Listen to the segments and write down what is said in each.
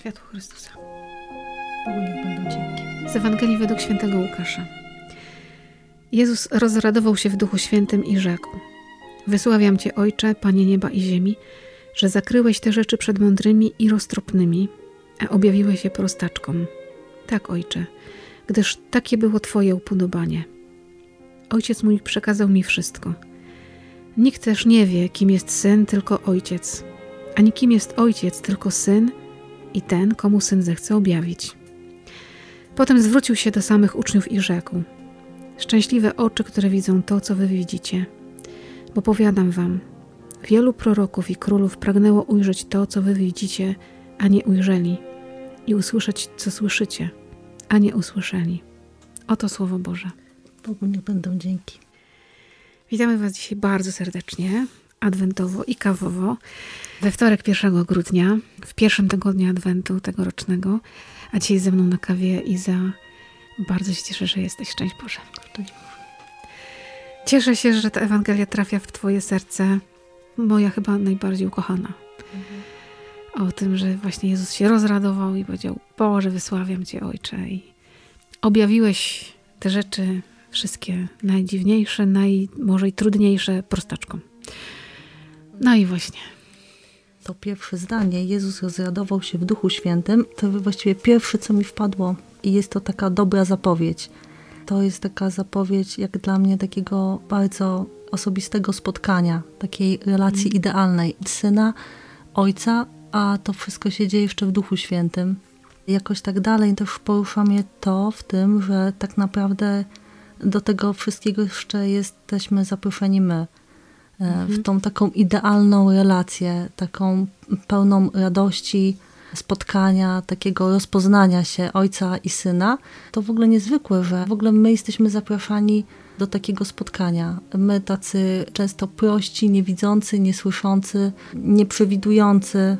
Światło Chrystusa. Bogu niech będą dzięki. Z Ewangelii według świętego Łukasza. Jezus rozradował się w Duchu Świętym i rzekł: Wysławiam Cię, Ojcze, Panie nieba i ziemi, że zakryłeś te rzeczy przed mądrymi i roztropnymi, a objawiłeś je prostaczkom. Tak, Ojcze, gdyż takie było Twoje upodobanie. Ojciec mój przekazał mi wszystko. Nikt też nie wie, kim jest syn, tylko ojciec, ani kim jest ojciec, tylko syn i ten, komu syn zechce objawić. Potem zwrócił się do samych uczniów i rzekł: Szczęśliwe oczy, które widzą to, co wy widzicie. Bo powiadam wam, wielu proroków i królów pragnęło ujrzeć to, co wy widzicie, a nie ujrzeli, i usłyszeć, co słyszycie, a nie usłyszeli. Oto Słowo Boże. Bogu niech będą dzięki. Witamy Was dzisiaj bardzo serdecznie, adwentowo i kawowo, we wtorek 1 grudnia, w pierwszym tygodniu adwentu tegorocznego, a dzisiaj ze mną na kawie Iza. Bardzo się cieszę, że jesteś. Szczęść Boże. Szczęść Boże. Cieszę się, że ta Ewangelia trafia w Twoje serce, moja chyba najbardziej ukochana. Mhm. O tym, że właśnie Jezus się rozradował i powiedział: Boże, wysławiam Cię, Ojcze. I objawiłeś te rzeczy wszystkie najdziwniejsze, naj, może i trudniejsze prostaczkom. No i właśnie. To pierwsze zdanie, Jezus rozradował się w Duchu Świętym, to właściwie pierwsze, co mi wpadło i jest to taka dobra zapowiedź. To jest taka zapowiedź, jak dla mnie, takiego bardzo osobistego spotkania, takiej relacji mm. idealnej syna, ojca, a to wszystko się dzieje jeszcze w Duchu Świętym. Jakoś tak dalej też porusza mnie to w tym, że tak naprawdę do tego wszystkiego jeszcze jesteśmy zaproszeni my. E, mhm. W tą taką idealną relację, taką pełną radości, spotkania, takiego rozpoznania się ojca i syna. To w ogóle niezwykłe, że w ogóle my jesteśmy zapraszani do takiego spotkania. My tacy często prości, niewidzący, niesłyszący, nieprzewidujący.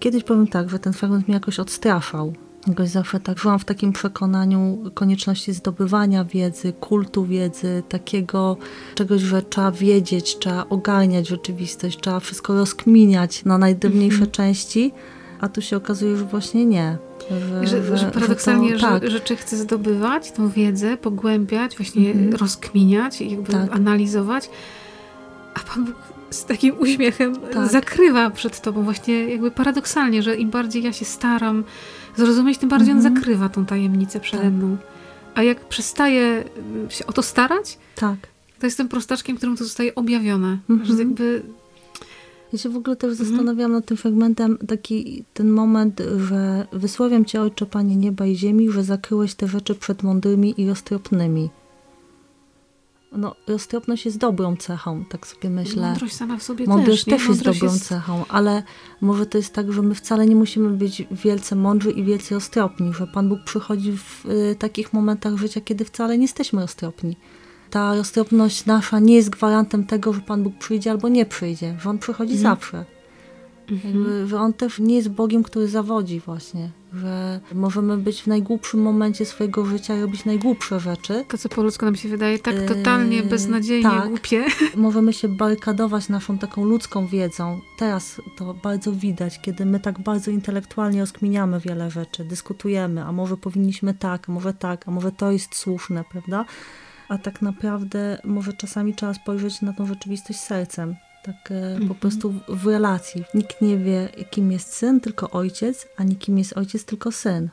Kiedyś powiem tak, że ten fragment mnie jakoś odstraszał, Jakoś zawsze tak żyłam w takim przekonaniu konieczności zdobywania wiedzy, kultu wiedzy, takiego czegoś, że trzeba wiedzieć, trzeba ogarniać rzeczywistość, trzeba wszystko rozkminiać na najdrobniejsze mm -hmm. części, a tu się okazuje, że właśnie nie. Że, że, że paradoksalnie, że, to, tak. że, chcę zdobywać tą wiedzę, pogłębiać, właśnie mm -hmm. rozkminiać, jakby tak. analizować, a Pan Bóg z takim uśmiechem tak. zakrywa przed tobą właśnie jakby paradoksalnie, że im bardziej ja się staram zrozumieć, tym bardziej mhm. on zakrywa tą tajemnicę przede tak. mną. A jak przestaje się o to starać, tak. to jestem prostaczkiem, którym to zostaje objawione. Mhm. Że jakby... Ja się w ogóle też mhm. zastanawiałam nad tym fragmentem, taki ten moment, że wysławiam Cię, Ojcze, Panie nieba i ziemi, że zakryłeś te rzeczy przed mądrymi i roztropnymi. No, roztropność jest dobrą cechą, tak sobie myślę. Mądrość sama w sobie Mądrość też, też jest dobrą jest... cechą, ale może to jest tak, że my wcale nie musimy być wielce mądrzy i wielce roztropni, że Pan Bóg przychodzi w y, takich momentach życia, kiedy wcale nie jesteśmy roztropni. Ta roztropność nasza nie jest gwarantem tego, że Pan Bóg przyjdzie albo nie przyjdzie, że On przychodzi mhm. zawsze. Mhm. że On też nie jest Bogiem, który zawodzi właśnie, że możemy być w najgłupszym momencie swojego życia i robić najgłupsze rzeczy. To, co po ludzku nam się wydaje tak totalnie yy, beznadziejnie tak. głupie. Możemy się barykadować naszą taką ludzką wiedzą. Teraz to bardzo widać, kiedy my tak bardzo intelektualnie rozkminiamy wiele rzeczy, dyskutujemy, a może powinniśmy tak, a może tak, a może to jest słuszne, prawda? A tak naprawdę może czasami trzeba spojrzeć na tą rzeczywistość sercem tak mhm. po prostu w relacji. Nikt nie wie, kim jest syn, tylko ojciec, a nie kim jest ojciec, tylko syn.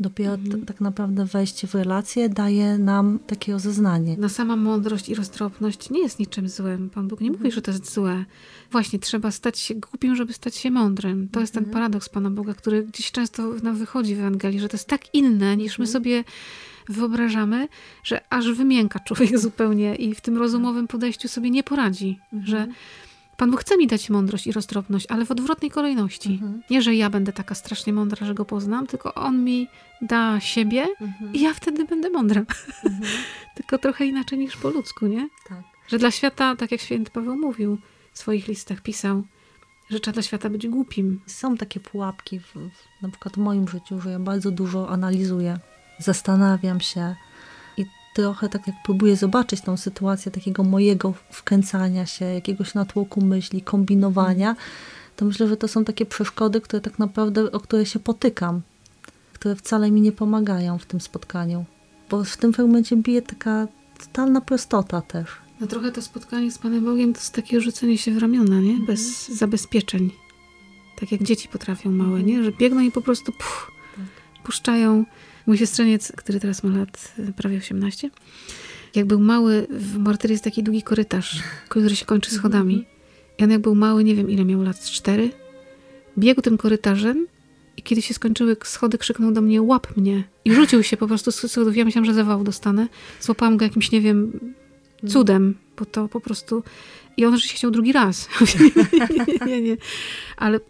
Dopiero mhm. tak naprawdę wejście w relację daje nam takie rozeznanie. No sama mądrość i roztropność nie jest niczym złym. Pan Bóg nie mówi, że to jest złe. Właśnie trzeba stać się głupim, żeby stać się mądrym. To jest ten mhm. paradoks Pana Boga, który gdzieś często nam wychodzi w Ewangelii, że to jest tak inne, niż my mhm. sobie wyobrażamy, że aż wymięka człowiek zupełnie i w tym rozumowym podejściu sobie nie poradzi, mhm. że Pan Bóg chce mi dać mądrość i roztropność, ale w odwrotnej kolejności. Mhm. Nie, że ja będę taka strasznie mądra, że go poznam, tylko On mi da siebie mhm. i ja wtedy będę mądra. Mhm. tylko trochę inaczej niż po ludzku, nie? Tak. Że dla świata, tak jak święty Paweł mówił w swoich listach, pisał, że trzeba dla świata być głupim. Są takie pułapki, w, w, na przykład w moim życiu, że ja bardzo dużo analizuję zastanawiam się. I trochę tak jak próbuję zobaczyć tą sytuację takiego mojego wkręcania się, jakiegoś natłoku myśli, kombinowania, to myślę, że to są takie przeszkody, które tak naprawdę, o które się potykam, które wcale mi nie pomagają w tym spotkaniu. Bo w tym fragmencie bije taka totalna prostota też. No trochę to spotkanie z Panem Bogiem to jest takie rzucenie się w ramiona, nie? Mhm. Bez zabezpieczeń. Tak jak dzieci potrafią małe, nie? Że biegną i po prostu puf, Tak. puszczają. Mój siostrzeniec, który teraz ma lat y, prawie 18, jak był mały, w Martyrii jest taki długi korytarz, który się kończy schodami. I on jak był mały, nie wiem ile miał lat, cztery, biegł tym korytarzem i kiedy się skończyły schody, krzyknął do mnie, łap mnie. I rzucił się po prostu z schodów. Ja myślałam, że zawał dostanę. Złapałam go jakimś, nie wiem, cudem, bo to po prostu... I on rzeczywiście chciał drugi raz. nie, nie, nie. Ale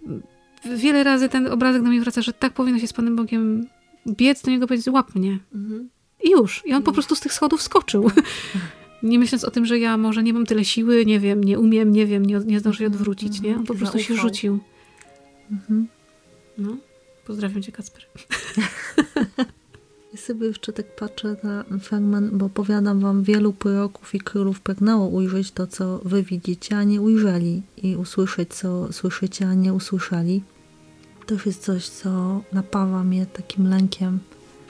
wiele razy ten obrazek do mnie wraca, że tak powinno się z Panem Bogiem biec do niego powiedzieć, łap mnie. I już. I on po prostu z tych schodów skoczył. Nie myśląc o tym, że ja może nie mam tyle siły, nie wiem, nie umiem, nie wiem, nie, nie zdążę jej odwrócić, nie? On po prostu się rzucił. Mhm. No. Pozdrawiam cię, Kacper. Ja sobie jeszcze tak patrzę na fragment, bo powiadam wam, wielu proroków i królów pragnęło ujrzeć to, co wy widzicie, a nie ujrzeli i usłyszeć, co słyszycie, a nie usłyszeli. To już jest coś, co napawa mnie takim lękiem,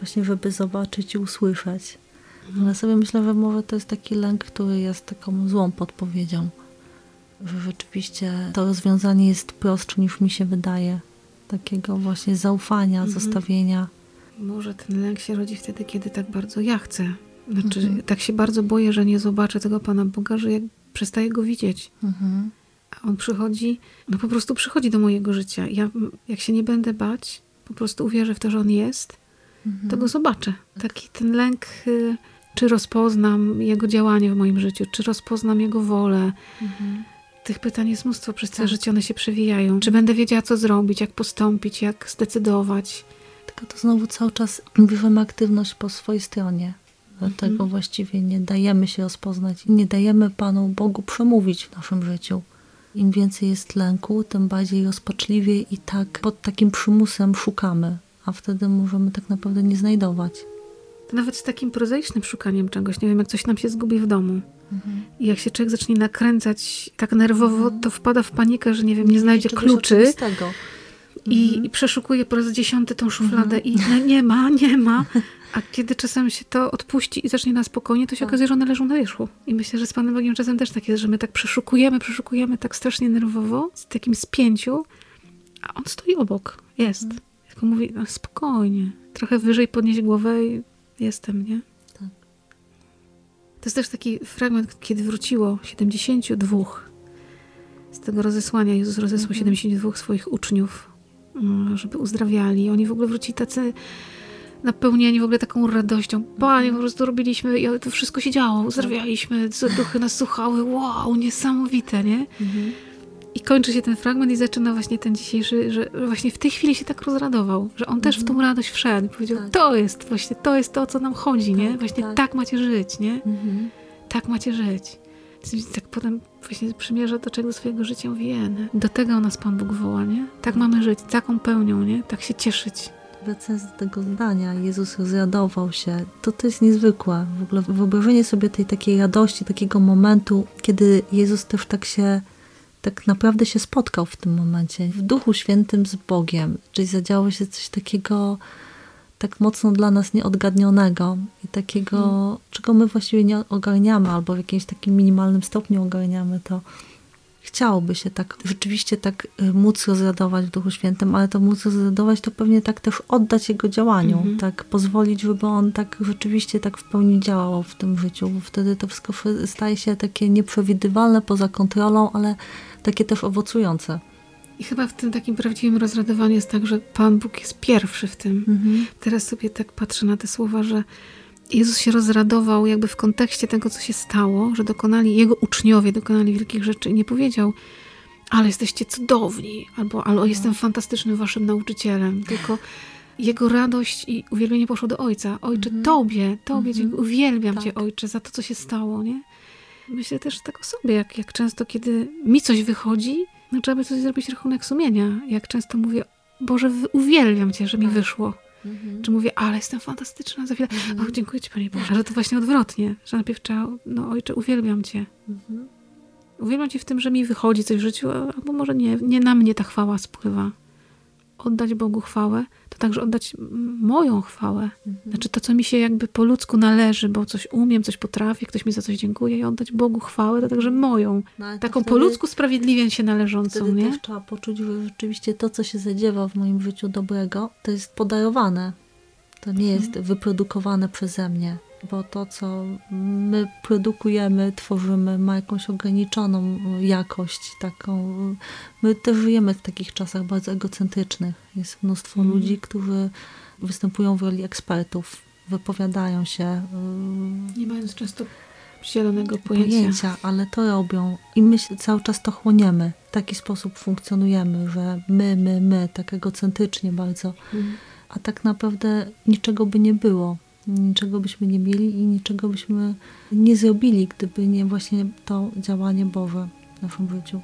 właśnie żeby zobaczyć i usłyszeć. Ale sobie myślę, że może to jest taki lęk, który jest taką złą podpowiedzią, że rzeczywiście to rozwiązanie jest prostsze niż mi się wydaje. Takiego właśnie zaufania, Mhm. zostawienia. Może ten lęk się rodzi wtedy, kiedy tak bardzo ja chcę. Znaczy, Mhm. tak się bardzo boję, że nie zobaczę tego Pana Boga, że jak przestaję Go widzieć. Mhm. On przychodzi, no po prostu przychodzi do mojego życia. Ja, jak się nie będę bać, po prostu uwierzę w to, że On jest, Mhm. to Go zobaczę. Taki ten lęk, y, czy rozpoznam Jego działanie w moim życiu, czy rozpoznam Jego wolę. Mhm. Tych pytań jest mnóstwo, przez całe Tak. życie one się przewijają. Czy będę wiedziała, co zrobić, jak postąpić, jak zdecydować. Tylko to znowu cały czas bierzemy aktywność po swojej stronie. Dlatego Mhm. właściwie nie dajemy się rozpoznać nie dajemy Panu Bogu przemówić w naszym życiu. Im więcej jest lęku, tym bardziej rozpaczliwie i tak pod takim przymusem szukamy, a wtedy możemy tak naprawdę nie znajdować. To nawet z takim prozaicznym szukaniem czegoś. Nie wiem, jak coś nam się zgubi w domu. I jak się człowiek zacznie nakręcać tak nerwowo, to wpada w panikę, że nie wiem, nie znajdzie Czegoś kluczy i, i przeszukuje po raz dziesiąty tą szufladę i no, nie ma, nie ma. A kiedy czasem się to odpuści i zacznie na spokojnie, to się Tak. okazuje, że one leżą na wierzchu. I myślę, że z Panem Bogiem czasem też tak jest, że my tak przeszukujemy, przeszukujemy tak strasznie nerwowo, z takim spięciu, a On stoi obok, jest. Tylko mówi, no, spokojnie, trochę wyżej podnieść głowę i jestem, nie? Tak. To jest też taki fragment, kiedy wróciło 72 z tego rozesłania. Jezus rozesłał 72 swoich uczniów, mm, żeby uzdrawiali. Oni w ogóle wrócili tacy napełnieni w ogóle taką radością. Panie, po prostu robiliśmy i to wszystko się działo. Uzdrawialiśmy, duchy nas słuchały. Wow, niesamowite, nie? Mhm. I kończy się ten fragment i zaczyna właśnie ten dzisiejszy, że właśnie w tej chwili się tak rozradował, że on też w tą radość wszedł. Powiedział, Tak. to jest właśnie, to jest to, o co nam chodzi, nie? Tak, Właśnie tak. tak macie żyć, nie? Mhm. tak macie żyć. Tak potem właśnie przymierza do czego swojego życia mówi, "Jene, do tego nas Pan Bóg woła, nie? Tak mamy żyć, taką pełnią, nie? Tak się cieszyć. Wracając do tego zdania, Jezus rozradował się, to to jest niezwykłe. W ogóle wyobrażenie sobie tej takiej radości, takiego momentu, kiedy Jezus też tak się, tak naprawdę się spotkał w tym momencie, w Duchu Świętym z Bogiem, czyli zadziało się coś takiego tak mocno dla nas nieodgadnionego i takiego, czego my właściwie nie ogarniamy, albo w jakimś takim minimalnym stopniu ogarniamy to. Chciałoby się tak, rzeczywiście tak y, móc rozradować w Duchu Świętym, ale to móc rozradować, to pewnie tak też oddać Jego działaniu, Mhm. tak pozwolić, żeby On tak rzeczywiście tak w pełni działał w tym życiu, bo wtedy to wszystko staje się takie nieprzewidywalne, poza kontrolą, ale takie też owocujące. I chyba w tym takim prawdziwym rozradowaniu jest tak, że Pan Bóg jest pierwszy w tym. Mhm. Teraz sobie tak patrzę na te słowa, że Jezus się rozradował jakby w kontekście tego, co się stało, że dokonali, Jego uczniowie dokonali wielkich rzeczy i nie powiedział, ale jesteście cudowni, albo, albo jestem fantastycznym waszym nauczycielem, tylko Jego radość i uwielbienie poszło do Ojca. Ojcze, Tobie, Tobie dziękuję, uwielbiam Tak. Cię, Ojcze, za to, co się stało, nie? Myślę też tak o sobie, jak, jak często, kiedy mi coś wychodzi, no trzeba by coś zrobić rachunek sumienia. Jak często mówię, Boże, uwielbiam Cię, że mi Tak. wyszło. Mhm. Czy mówię, ale jestem fantastyczna za chwilę. Mhm. O, dziękuję Ci Panie Boże, że to właśnie odwrotnie. Że najpierw trzeba, no Ojcze, uwielbiam Cię. Mhm. Uwielbiam Cię w tym, że mi wychodzi coś w życiu, albo może nie, nie na mnie ta chwała spływa. Oddać Bogu chwałę, to także oddać moją chwałę. Mhm. Znaczy to, co mi się jakby po ludzku należy, bo coś umiem, coś potrafię, ktoś mi za coś dziękuję i oddać Bogu chwałę, to także moją. No, taką po ludzku sprawiedliwie się należącą, wtedy nie? też trzeba poczuć, że rzeczywiście to, co się zadziewa w moim życiu dobrego, to jest podarowane. To nie jest mhm. wyprodukowane przeze mnie bo to, co my produkujemy, tworzymy, ma jakąś ograniczoną jakość, taką. My też żyjemy w takich czasach bardzo egocentrycznych. Jest mnóstwo mm. ludzi, którzy występują w roli ekspertów, wypowiadają się. Y, Nie mając często zielonego pojęcia. pojęcia. ale to robią i my cały czas to chłoniemy. W taki sposób funkcjonujemy, że my, my, my, tak egocentrycznie bardzo. Mm. A tak naprawdę niczego by nie było niczego byśmy nie mieli i niczego byśmy nie zrobili, gdyby nie właśnie to działanie Boże w naszym życiu.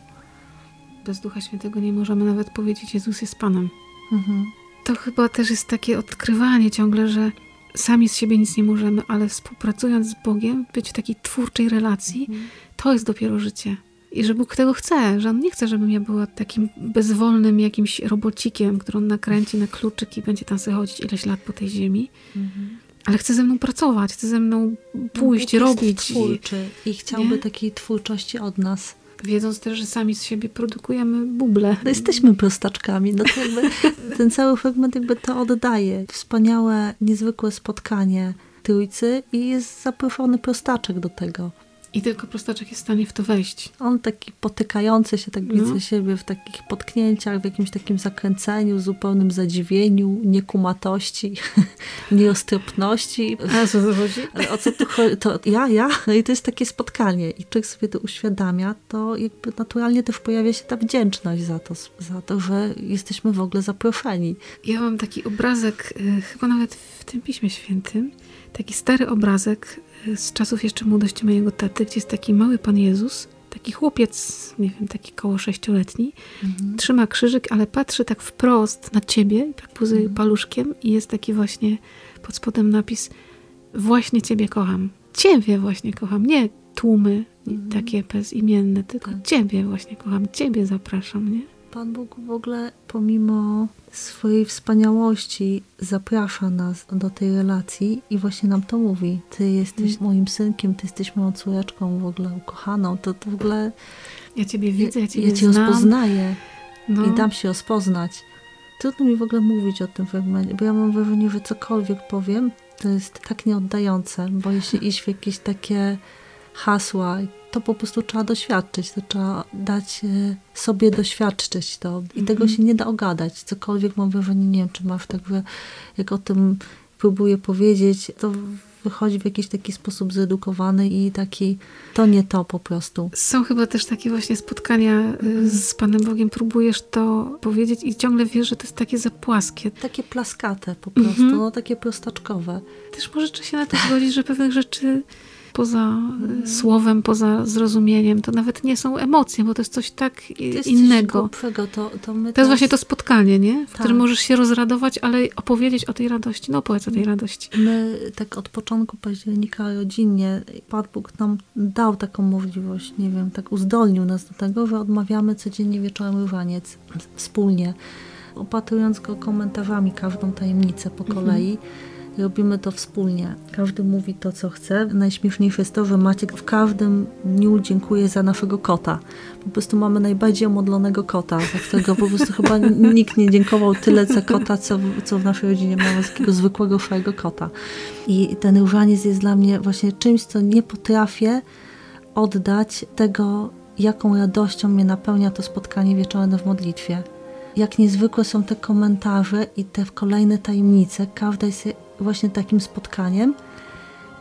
Bez Ducha Świętego nie możemy nawet powiedzieć Jezus jest Panem. Mhm. To chyba też jest takie odkrywanie ciągle, że sami z siebie nic nie możemy, ale współpracując z Bogiem, być w takiej twórczej relacji, mhm. to jest dopiero życie. I że Bóg tego chce, że On nie chce, żebym ja była takim bezwolnym jakimś robocikiem, który on nakręci na kluczyk i będzie tam sobie chodzić ileś lat po tej ziemi. Mhm ale chce ze mną pracować, chce ze mną pójść, no, robić. twórczy i chciałby nie? takiej twórczości od nas. Wiedząc też, że sami z siebie produkujemy buble. No jesteśmy prostaczkami. No to jakby ten cały fragment jakby to oddaje. Wspaniałe, niezwykłe spotkanie trójcy i jest zaproszony prostaczek do tego. I tylko prostaczek jest w stanie w to wejść. On taki potykający się, tak no. widzę siebie w takich potknięciach, w jakimś takim zakręceniu, zupełnym zadziwieniu, niekumatości, nieostropności. A co to chodzi? O co tu chodzi? To ja, ja. No I to jest takie spotkanie. I człowiek sobie to uświadamia, to jakby naturalnie też pojawia się ta wdzięczność za to, za to, że jesteśmy w ogóle zaproszeni. Ja mam taki obrazek, y, chyba nawet w tym Piśmie Świętym, taki stary obrazek z czasów jeszcze młodości mojego taty, gdzie jest taki mały Pan Jezus, taki chłopiec, nie wiem, taki koło sześcioletni, mhm. trzyma krzyżyk, ale patrzy tak wprost na ciebie tak puzuje mhm. paluszkiem i jest taki właśnie pod spodem napis właśnie ciebie kocham. Ciebie właśnie kocham, nie tłumy mhm. takie bezimienne, tylko tak. ciebie właśnie kocham, ciebie zapraszam, nie? Pan Bóg w ogóle pomimo swojej wspaniałości zaprasza nas do tej relacji i właśnie nam to mówi. Ty jesteś mm. moim synkiem, ty jesteś moją córeczką w ogóle ukochaną. To, to w ogóle... Ja ciebie widzę, ja ciebie ja cię znam. rozpoznaję no. i dam się rozpoznać. Trudno mi w ogóle mówić o tym fragmencie, bo ja mam wrażenie, że cokolwiek powiem, to jest tak nieoddające, bo jeśli iść w jakieś takie hasła, to po prostu trzeba doświadczyć, to trzeba dać e, sobie doświadczyć to i tego mhm. się nie da ogadać. Cokolwiek mam wrażenie, nie wiem, czy masz tak, że jak o tym próbuję powiedzieć, to wychodzi w jakiś taki sposób zredukowany i taki, to nie to po prostu. Są chyba też takie właśnie spotkania mhm. z Panem Bogiem, próbujesz to powiedzieć i ciągle wiesz, że to jest takie zapłaskie. Takie plaskate po prostu, mhm. no takie prostaczkowe. Też możesz się na to zgodzić, że pewnych rzeczy poza mm. słowem, poza zrozumieniem. To nawet nie są emocje, bo to jest coś tak to jest innego. Coś to, to, to jest teraz... właśnie to spotkanie, nie? w tak. którym możesz się rozradować, ale opowiedzieć o tej radości. No opowiedz o tej radości. My tak od początku października rodzinnie, Pan Bóg nam dał taką możliwość, nie wiem, tak uzdolnił nas do tego, że odmawiamy codziennie wieczorem różaniec wspólnie opatrując go komentarzami każdą tajemnicę po mhm. kolei. Mhm robimy to wspólnie. Każdy mówi to, co chce. Najśmieszniejsze jest to, że Maciek w każdym dniu dziękuję za naszego kota. Po prostu mamy najbardziej omodlonego kota, za którego po prostu chyba nikt nie dziękował tyle za kota, co, co w naszej rodzinie mamy takiego zwykłego, szarego kota. I ten różaniec jest dla mnie właśnie czymś, co nie potrafię oddać tego, jaką radością mnie napełnia to spotkanie wieczorne w modlitwie jak niezwykłe są te komentarze i te kolejne tajemnice. Każda jest właśnie takim spotkaniem.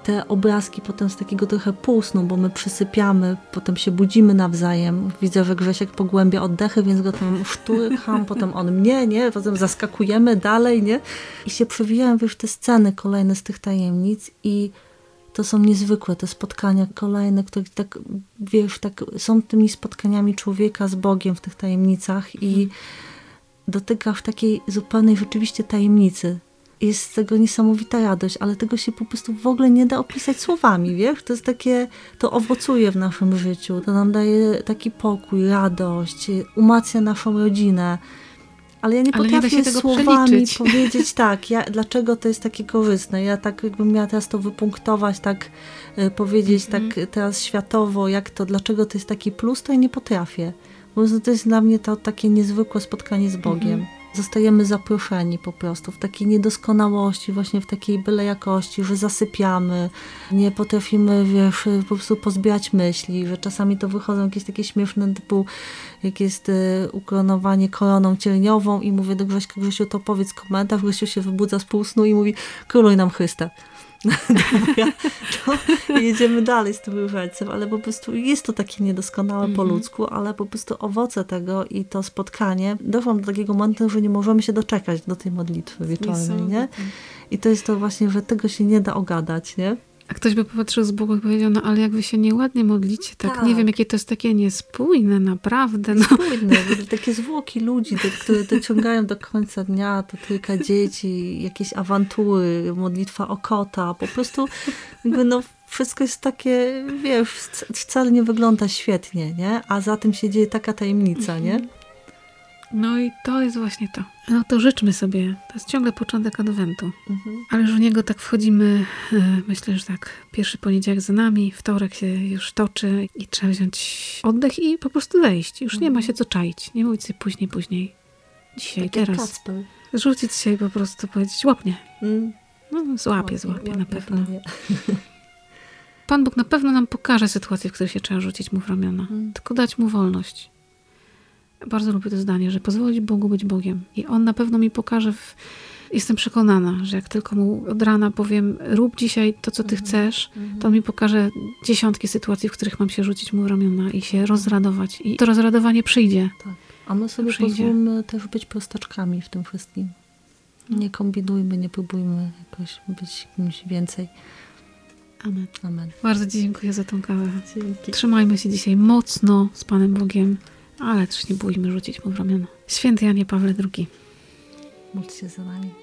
Te obrazki potem z takiego trochę półsnu, bo my przysypiamy, potem się budzimy nawzajem. Widzę, że Grzesiek pogłębia oddechy, więc go tam szturcham, potem on mnie, nie? Potem zaskakujemy dalej, nie? I się przewijają już te sceny kolejne z tych tajemnic i to są niezwykłe te spotkania kolejne, które tak, wiesz, tak są tymi spotkaniami człowieka z Bogiem w tych tajemnicach i dotykasz takiej zupełnej rzeczywiście tajemnicy jest z tego niesamowita radość, ale tego się po prostu w ogóle nie da opisać słowami, wiesz? To jest takie, to owocuje w naszym życiu, to nam daje taki pokój, radość, umacnia naszą rodzinę. Ale ja nie Ale nie potrafię tego słowami przeliczyć. powiedzieć tak, ja, dlaczego to jest takie korzystne. Ja tak jakbym miała teraz to wypunktować, tak e, powiedzieć Mhm. tak teraz światowo, jak to, dlaczego to jest taki plus, to ja nie potrafię. Bo to jest dla mnie to takie niezwykłe spotkanie z Bogiem. Mhm. Zostajemy zaproszeni po prostu w takiej niedoskonałości, właśnie w takiej byle jakości, że zasypiamy, nie potrafimy, wiesz, po prostu pozbierać myśli, że czasami to wychodzą jakieś takie śmieszne typu, jak jest e, ukoronowanie koroną cielniową i mówię do Grześka, Grzesiu, to powiedz komentarz, Grzesiu się wybudza z pół snu i mówi, króluj nam Chrysta. Dobra, to jedziemy dalej z tym różańcem, ale po prostu jest to takie niedoskonałe po Mhm. ludzku, ale po prostu owoce tego i to spotkanie doszłam do takiego momentu, że nie możemy się doczekać do tej modlitwy wieczornej, nie? I to jest to właśnie, że tego się nie da ogadać, nie? A ktoś by popatrzył z boku i powiedział, no ale jak wy się nieładnie modlicie, tak, Tak. nie wiem, jakie to jest takie niespójne, naprawdę, no. Takie zwłoki ludzi, które dociągają do końca dnia, to trójka dzieci, jakieś awantury, modlitwa o kota, po prostu jakby no wszystko jest takie, wiesz, wc- wcale nie wygląda świetnie, nie? A za tym się dzieje taka tajemnica, nie? No i to jest właśnie to. No to życzmy sobie, to jest ciągle początek Adwentu. Mhm. Ale już w niego tak wchodzimy, e, myślę, że tak, pierwszy poniedziałek za nami, wtorek się już toczy i trzeba wziąć oddech i po prostu wejść. Już nie ma się co czaić, nie mówić sobie później, później. Dzisiaj, Tak teraz. Kacper. Rzucić się i po prostu powiedzieć, łapnie. Mm, No, złapie, złapie, na pewno. Pan Bóg na pewno nam pokaże sytuację, w której się trzeba rzucić mu w ramiona. Mm. Tylko dać mu wolność. Bardzo lubię to zdanie, że pozwolić Bogu być Bogiem. I On na pewno mi pokaże, w... jestem przekonana, że jak tylko mu od rana powiem, rób dzisiaj to, co ty Mhm. chcesz, to on mi pokaże dziesiątki sytuacji, w których mam się rzucić mu w ramiona i się rozradować. I to rozradowanie przyjdzie. Tak. A my sobie Przyjdzie. pozwólmy też być prostaczkami w tym wszystkim. Nie kombinujmy, nie próbujmy jakoś być kimś więcej. Amen. Amen. Bardzo Ci dziękuję za tą kawę. Dzięki. Trzymajmy się dzisiaj mocno z Panem Bogiem, ale też nie bójmy rzucić mu w ramiona. Święty Janie Pawle II. Módl się za nami.